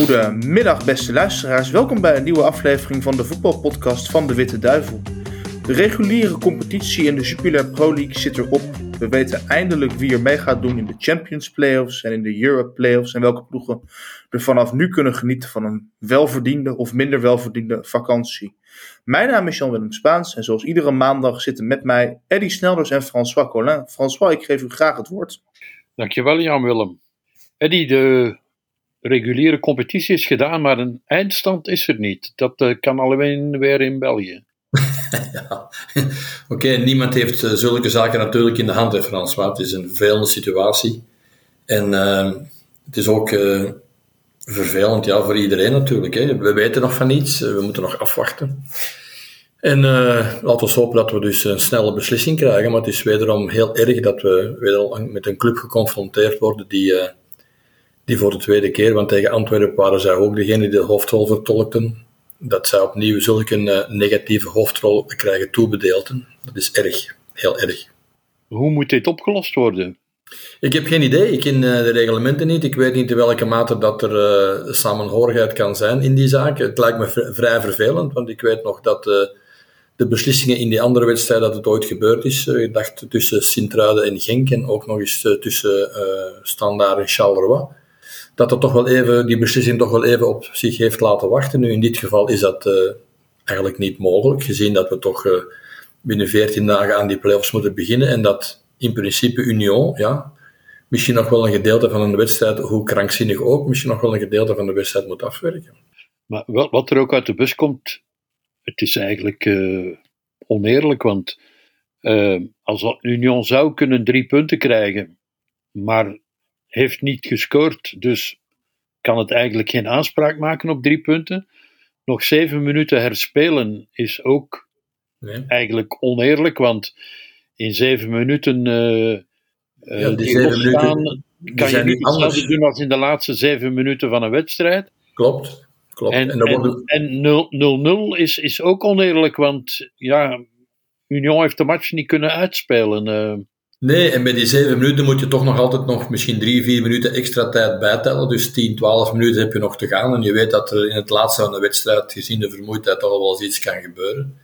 Goedemiddag, beste luisteraars. Welkom bij een nieuwe aflevering van de voetbalpodcast van de Witte Duivel. De reguliere competitie in de Jupiler Pro League zit erop. We weten eindelijk wie er mee gaat doen in de Champions Playoffs en in de Europe Playoffs en welke ploegen er vanaf nu kunnen genieten van een welverdiende of minder welverdiende vakantie. Mijn naam is Jan-Willem Spaans en zoals iedere maandag zitten met mij Eddy Snelders en François Collin. François, ik geef u graag het woord. Dankjewel Jan-Willem. Eddy, de reguliere competitie is gedaan, maar een eindstand is er niet. Dat uh, kan alleen weer in België. ja, oké, niemand heeft uh, zulke zaken natuurlijk in de hand, hè, Frans, het is een vervelende situatie. En uh, het is ook vervelend ja, voor iedereen natuurlijk. Hè. We weten nog van niets, we moeten nog afwachten. En laten we hopen dat we dus een snelle beslissing krijgen, maar het is wederom heel erg dat we wederom met een club geconfronteerd worden die die voor de tweede keer, want tegen Antwerpen waren zij ook degene die de hoofdrol vertolkten, dat zij opnieuw zulke uh, negatieve hoofdrol krijgen toebedeeld. Dat is erg, heel erg. Hoe moet dit opgelost worden? Ik heb geen idee. Ik ken uh, de reglementen niet. Ik weet niet in welke mate dat er uh, samenhorigheid kan zijn in die zaak. Het lijkt me vrij vervelend, want ik weet nog dat de beslissingen in die andere wedstrijd dat het ooit gebeurd is. ik dacht tussen Sint-Truiden en Genk en ook nog eens tussen Standaard en Charleroi dat dat toch wel even, die beslissing toch wel even op zich heeft laten wachten. Nu, in dit geval is dat uh, eigenlijk niet mogelijk, gezien dat we toch uh, binnen 14 dagen aan die play-offs moeten beginnen en dat in principe Union, ja, misschien nog wel een gedeelte van een wedstrijd, hoe krankzinnig ook, misschien nog wel een gedeelte van de wedstrijd moet afwerken. Maar wat er ook uit de bus komt, het is eigenlijk uh, oneerlijk, want als Union zou kunnen drie punten krijgen, maar heeft niet gescoord, dus kan het eigenlijk geen aanspraak maken op drie punten. Nog zeven minuten herspelen is ook nee. eigenlijk oneerlijk, want in zeven minuten, uh, ja, die zeven minuten kan je niet hetzelfde doen als in de laatste zeven minuten van een wedstrijd. Klopt. Klopt. En, en 0-0 is, is ook oneerlijk, want ja, Union heeft de match niet kunnen uitspelen. Uh, Nee, en bij die zeven minuten moet je toch nog altijd nog misschien drie, vier minuten extra tijd bijtellen. Dus 10, 12 minuten heb je nog te gaan. En je weet dat er in het laatste van de wedstrijd, gezien de vermoeidheid, toch wel eens iets kan gebeuren.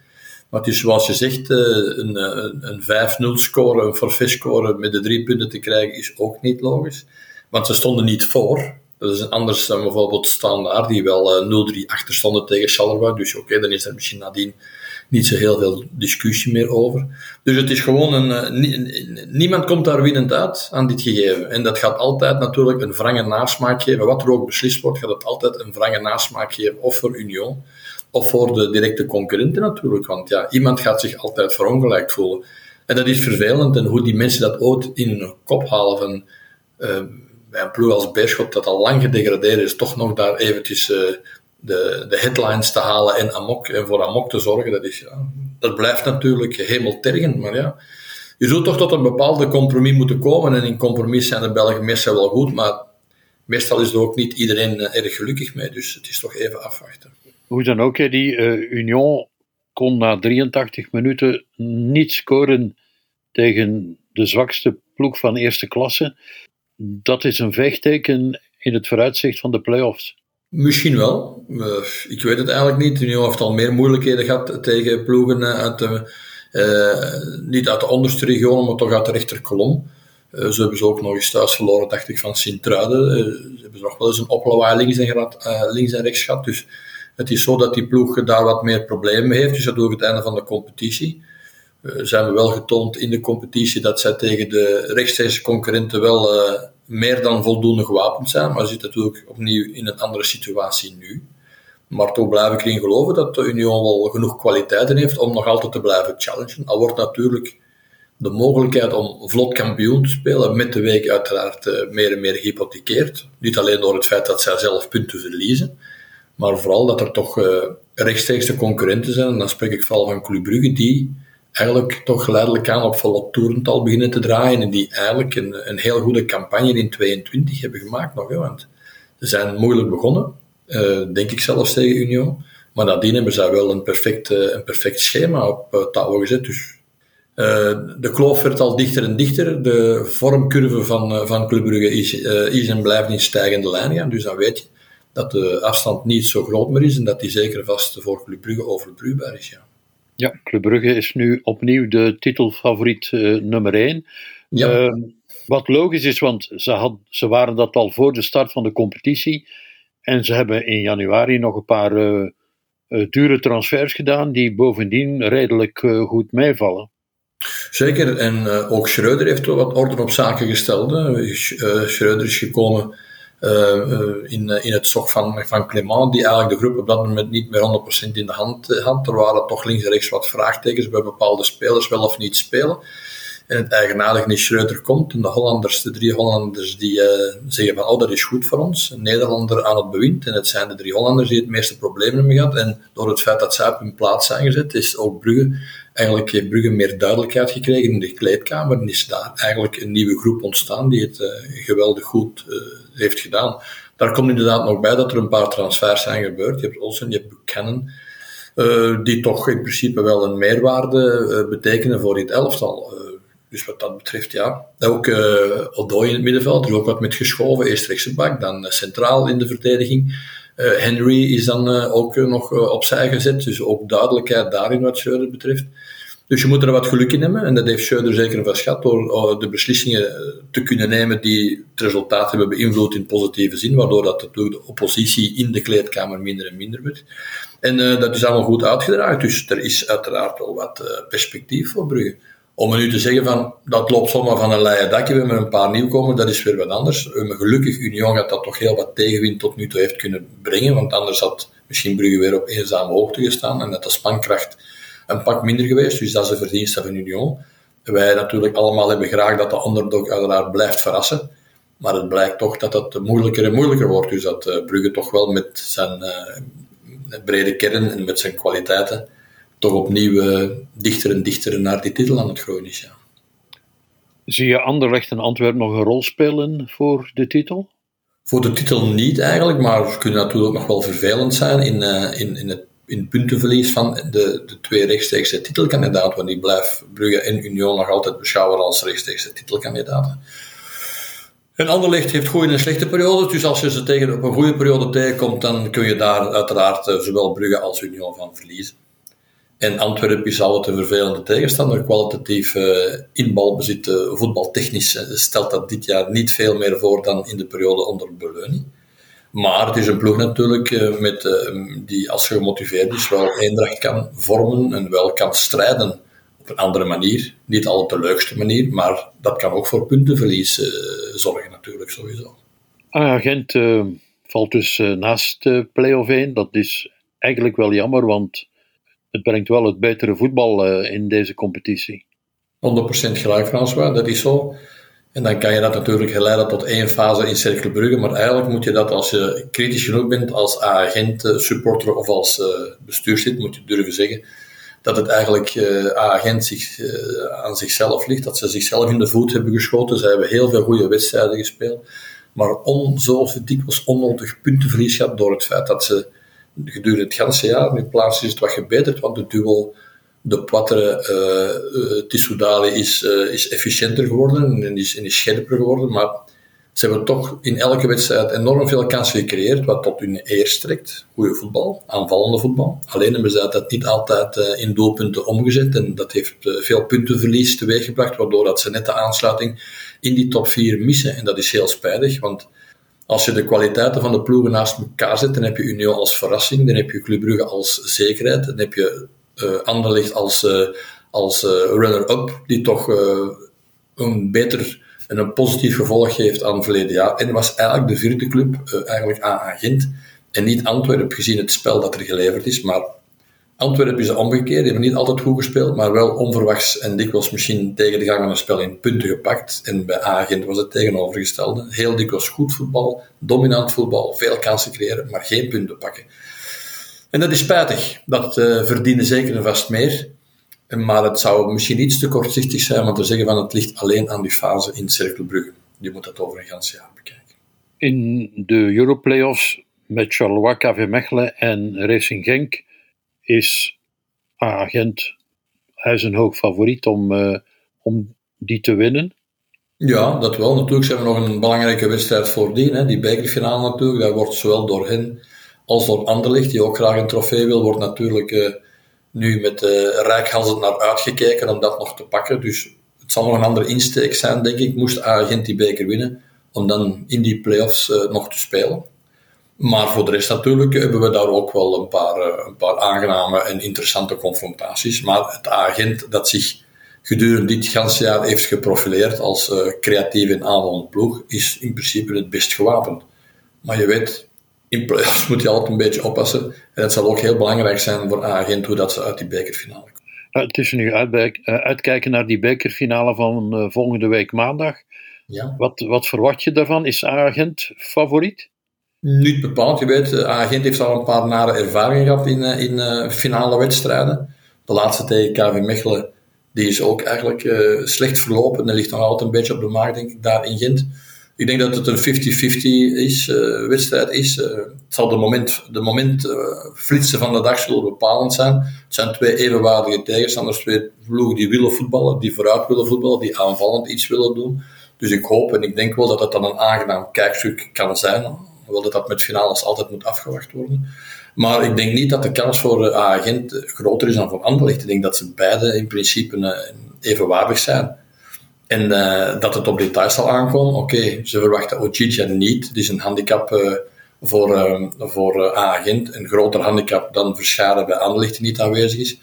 Maar het is zoals je zegt, eh, een, een, een 5-0 score, een forfait score met de drie punten te krijgen, is ook niet logisch. Want ze stonden niet voor. Dat is anders dan bijvoorbeeld Standaard, die wel 0-3 eh, achter stonden tegen Charleroi. Dus oké, dan is er misschien nadien niet zo heel veel discussie meer over. Dus het is gewoon een, eh, niemand komt daar winnend uit aan dit gegeven. En dat gaat altijd natuurlijk een wrange nasmaak geven. Wat er ook beslist wordt, gaat het altijd een wrange nasmaak geven, of voor Union, of voor de directe concurrenten natuurlijk. Want ja, iemand gaat zich altijd verongelijkt voelen. En dat is vervelend. En hoe die mensen dat ooit in hun kop halen van, uh, bij een ploeg als Beerschot, dat al lang gedegradeerd is, toch nog daar eventjes uh, de, de headlines te halen en, amok, en voor amok te zorgen, dat, is, dat blijft natuurlijk hemeltergend. Maar ja, je zult toch tot een bepaalde compromis moeten komen. En in compromis zijn de Belgen meestal wel goed, maar meestal is er ook niet iedereen eh, erg gelukkig mee. Dus het is toch even afwachten. Hoe dan ook, die uh, Union kon na 83 minuten niet scoren tegen de zwakste ploeg van eerste klasse. Dat is een vechtteken in het vooruitzicht van de play-offs. Misschien wel. ik weet het eigenlijk niet. Union heeft al meer moeilijkheden gehad tegen ploegen uit de, uh, niet uit de onderste regionen, maar toch uit de rechterkolom. Uh, ze hebben ze ook nog eens thuis verloren, dacht ik, van Sint-Truiden. Ze hebben nog wel eens een oplawaai links en, links en rechts gehad. Dus het is zo dat die ploeg daar wat meer problemen heeft. Dus dat ik het einde van de competitie. zijn we wel getoond in de competitie dat zij tegen de rechtstreekse concurrenten wel meer dan voldoende gewapend zijn, maar zit natuurlijk opnieuw in een andere situatie nu. Maar toch blijf ik erin geloven dat de Union wel genoeg kwaliteiten heeft om nog altijd te blijven challengen. Al wordt natuurlijk de mogelijkheid om vlot kampioen te spelen met de week uiteraard eh, meer en meer gehypothekeerd. Niet alleen door het feit dat zij zelf punten verliezen, maar vooral dat er toch uh, rechtstreeks de concurrenten zijn. En dan spreek ik vooral van Club Brugge, die eigenlijk toch geleidelijk aan op volle toerental beginnen te draaien en die eigenlijk een, een heel goede campagne in 22 hebben gemaakt nog. Hè, want ze zijn moeilijk begonnen, uh, denk ik zelfs tegen Union. Maar nadien hebben ze wel een perfect, uh, een perfect schema op uh, touw gezet. Dus de kloof werd al dichter en dichter. De vormcurve van, van Club Brugge is, is en blijft in stijgende lijn gaan. Dus dan weet je dat de afstand niet zo groot meer is en dat die zeker vast voor Club Brugge overbrugbaar is. Ja. Ja, Club Brugge is nu opnieuw de titelfavoriet uh, nummer 1. Ja. Uh, wat logisch is, want ze, had, ze waren dat al voor de start van de competitie. En ze hebben in januari nog een paar uh, dure transfers gedaan, die bovendien redelijk goed meevallen. Zeker, en ook Schreuder heeft wel wat orde op zaken gesteld. Schreuder is gekomen in, in het zog van, van Clement, die eigenlijk de groep op dat moment niet meer 100% in de hand had. Er waren toch links en rechts wat vraagtekens bij bepaalde spelers, wel of niet spelen. En het eigenaardige is, Schreuder komt en de Hollanders, de drie Hollanders, die uh, zeggen van, oh, dat is goed voor ons. Een Nederlander aan het bewind. En het zijn de drie Hollanders die het meeste problemen hebben gehad. En door het feit dat zij op hun plaats zijn gezet, is ook Brugge, eigenlijk heeft Brugge meer duidelijkheid gekregen in de kleedkamer. En is daar eigenlijk een nieuwe groep ontstaan die het uh, geweldig goed uh, heeft gedaan. Daar komt inderdaad nog bij dat er een paar transfers zijn gebeurd. Je hebt Olsen, je hebt Buchanan, die toch in principe wel een meerwaarde betekenen voor dit elftal. Dus wat dat betreft, ja. Ook uh, Odoi in het middenveld, er ook wat met geschoven. Eerst rechtse bak, dan uh, centraal in de verdediging. Uh, Henry is dan ook nog opzij gezet, dus ook duidelijkheid daarin wat Schreuder betreft. Dus je moet er wat geluk in hebben, en dat heeft Schreuder zeker vast gehad, door de beslissingen te kunnen nemen die het resultaat hebben beïnvloed in positieve zin, waardoor dat de oppositie in de kleedkamer minder en minder werd. En dat is allemaal goed uitgedraaid, dus er is uiteraard wel wat perspectief voor Brugge. Om nu te zeggen van, dat loopt zomaar van een leien dakje, we hebben een paar nieuwkomers, dat is weer wat anders. Gelukkig, Union gaat dat toch heel wat tegenwind tot nu toe heeft kunnen brengen, want anders had misschien Brugge weer op eenzame hoogte gestaan en dat de spankracht een pak minder geweest, dus dat is de verdienste van Union. Wij natuurlijk allemaal hebben graag dat de underdog uiteraard blijft verrassen, maar het blijkt toch dat het moeilijker en moeilijker wordt, dus dat uh, Brugge toch wel met zijn uh, brede kern en met zijn kwaliteiten toch opnieuw uh, dichter en dichter naar die titel aan het groeien is. Ja. Zie je Anderlecht en Antwerpen nog een rol spelen voor de titel? Voor de titel niet eigenlijk, maar ze kunnen natuurlijk nog wel vervelend zijn in, uh, in, in het in puntenverlies van de, de twee rechtstreekse titelkandidaten. Want ik blijf Brugge en Union nog altijd beschouwen als rechtstreekse titelkandidaten. En Anderlecht heeft goede en slechte periodes, dus als je ze tegen, op een goede periode tegenkomt, dan kun je daar uiteraard uh, zowel Brugge als Union van verliezen. En Antwerpen is altijd een vervelende tegenstander. Kwalitatief uh, in balbezit, uh, voetbaltechnisch uh, stelt dat dit jaar niet veel meer voor dan in de periode onder Beleuning. Maar het is een ploeg natuurlijk met, die, als gemotiveerd is, wel eendracht kan vormen en wel kan strijden op een andere manier. Niet altijd de leukste manier, maar dat kan ook voor puntenverlies zorgen natuurlijk, sowieso. Ah, Gent valt dus naast play-off 1. Dat is eigenlijk wel jammer, want het brengt wel het betere voetbal uh, in deze competitie. 100% gelijk, François, dat is zo. En dan kan je dat natuurlijk geleiden tot één fase in Cercle Brugge, maar eigenlijk moet je dat als je kritisch genoeg bent als agent, eh, supporter of als uh, bestuurslid, moet je durven zeggen dat het eigenlijk uh, agent zich, aan zichzelf ligt, dat ze zichzelf in de voet hebben geschoten. Ze hebben heel veel goede wedstrijden gespeeld, maar on, zo dikwijls onnodig puntenverlies gehad door het feit dat ze gedurende het hele jaar. Nu plaats is het wat gebeterd, want de duel de Poitre uh, uh, Tissoudali is, uh, is efficiënter geworden en is, scherper geworden, maar ze hebben toch in elke wedstrijd enorm veel kansen gecreëerd, wat tot hun eer strekt. Goede voetbal, aanvallende voetbal. Alleen hebben ze dat niet altijd in doelpunten omgezet en dat heeft veel puntenverlies teweeggebracht, waardoor dat ze net de aansluiting in die top 4 missen. En dat is heel spijtig, want als je de kwaliteiten van de ploegen naast elkaar zet, dan heb je Union als verrassing, dan heb je Club Brugge als zekerheid, dan heb je uh, Anderlecht als, uh, als uh, runner-up, die toch een beter en een positief gevolg geeft aan het verleden jaar. En was eigenlijk de vierde club, eigenlijk aan Gent, en niet Antwerpen, gezien het spel dat er geleverd is, maar Antwerpen is omgekeerd, die hebben niet altijd goed gespeeld, maar wel onverwachts en dikwijls misschien tegen de gang van een spel in punten gepakt. En bij Agent was het tegenovergestelde. Heel dikwijls goed voetbal, dominant voetbal, veel kansen creëren, maar geen punten pakken. En dat is spijtig. Dat uh, verdienen zeker en vast meer. Maar het zou misschien iets te kortzichtig zijn om te zeggen van het ligt alleen aan die fase in Cirkelbrugge. Je moet dat over een gans jaar bekijken. In de Europlayoffs met Charleroi, KV Mechelen en Racing Genk is agent, hij is een hoog favoriet om, uh, om die te winnen. Ja, dat wel. Natuurlijk zijn we nog een belangrijke wedstrijd voordien. Hè. Die bekerfinale natuurlijk, daar wordt zowel door hen als door Anderlicht, die ook graag een trofee wil, wordt natuurlijk uh, nu met uh, naar uitgekeken om dat nog te pakken. Dus het zal nog een andere insteek zijn, denk ik. Moest Agent die beker winnen, om dan in die play-offs nog te spelen. Maar voor de rest natuurlijk hebben we daar ook wel een paar, een paar aangename en interessante confrontaties. Maar het agent dat zich gedurende dit ganse jaar heeft geprofileerd als uh, creatief en aanvallend ploeg, is in principe het best gewapend. Maar je weet, in playoffs moet je altijd een beetje oppassen. En het zal ook heel belangrijk zijn voor Agent hoe dat ze uit die bekerfinale komen. Ja, het is nu uit, uitkijken naar die bekerfinale van volgende week maandag. Ja. Wat, wat verwacht je daarvan? Is Agent favoriet? Niet bepaald. Je weet, Agent heeft al een paar nare ervaringen gehad in, in finale wedstrijden. De laatste tegen KV Mechelen die is ook eigenlijk slecht verlopen. En ligt nog altijd een beetje op de markt, denk ik, daar in Gent. Ik denk dat het een 50-50 is, wedstrijd is. Het zal de moment, de moment flitsen van de dag zullen bepalend zijn. Het zijn twee evenwaardige tegenstanders, twee ploegen die willen voetballen, die vooruit willen voetballen, die aanvallend iets willen doen. Dus ik hoop en ik denk wel dat het dan een aangenaam kijkstuk kan zijn. Hoewel dat dat met finales altijd moet afgewacht worden. Maar ik denk niet dat de kans voor de agent groter is dan voor Anderlecht. Ik denk dat ze beide in principe uh, evenwaardig zijn. En uh, dat het op details zal aankomen. Oké, ze verwachten Ochidja niet. Het is een handicap uh, voor, voor agent. Een groter handicap dan Verscharen bij Anderlecht die niet aanwezig is.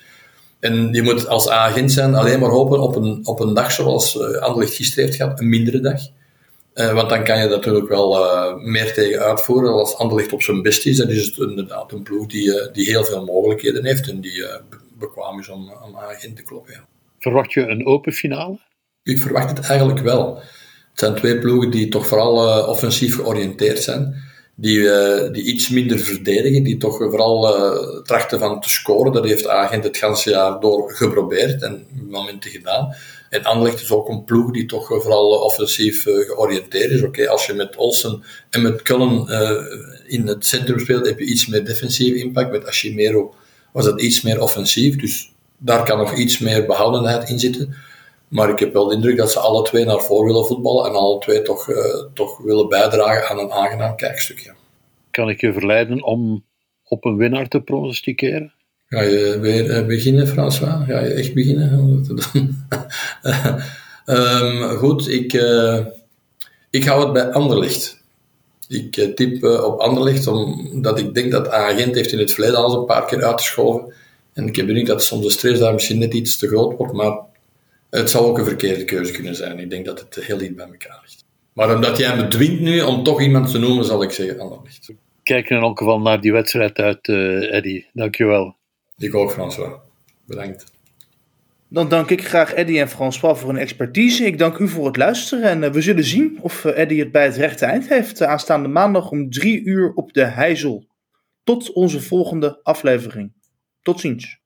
En je moet als agent zijn alleen maar hopen op een, op een dag zoals Anderlecht gisteren heeft gehad. Een mindere dag. Uh, want dan kan je natuurlijk wel uh, meer tegen uitvoeren. Als Anderlicht op zijn best is, dan is het inderdaad een ploeg die, uh, die heel veel mogelijkheden heeft en die bekwaam is om, om in te kloppen. Ja. Verwacht je een open finale? Ik verwacht het eigenlijk wel. Het zijn twee ploegen die toch vooral offensief georiënteerd zijn. Die, die iets minder verdedigen, die toch vooral trachten van te scoren. Dat heeft Agent het ganse jaar door geprobeerd en momenten gedaan. En Anderlecht is ook een ploeg die toch vooral offensief uh, georiënteerd is. Oké, als je met Olsen en met Cullen in het centrum speelt, heb je iets meer defensieve impact. Met Ashimero was dat iets meer offensief. Dus daar kan nog iets meer behoudenheid in zitten. Maar ik heb wel de indruk dat ze alle twee naar voren willen voetballen en alle twee toch, toch willen bijdragen aan een aangenaam kijkstukje. Kan ik je verleiden om op een winnaar te pronosticeren? Ga je weer uh, beginnen, François? Ga je echt beginnen? um, goed, ik, uh, ik hou het bij Anderlicht. Ik uh, tip op Anderlicht, omdat ik denk dat Agent heeft in het verleden al eens een paar keer uitgeschoven. En ik heb de dat soms de stress daar misschien net iets te groot wordt, maar het zou ook een verkeerde keuze kunnen zijn. Ik denk dat het heel dicht bij elkaar ligt. Maar omdat jij me dwingt nu om toch iemand te noemen, zal ik zeggen Anderlicht. Kijk in elk geval naar die wedstrijd uit, Eddy. Dankjewel. Ik ook, François. Bedankt. Dan dank ik graag Eddy en François voor hun expertise. Ik dank u voor het luisteren en uh, we zullen zien of uh, Eddy het bij het rechte eind heeft uh, aanstaande maandag om drie uur op de Heizel. Tot onze volgende aflevering. Tot ziens.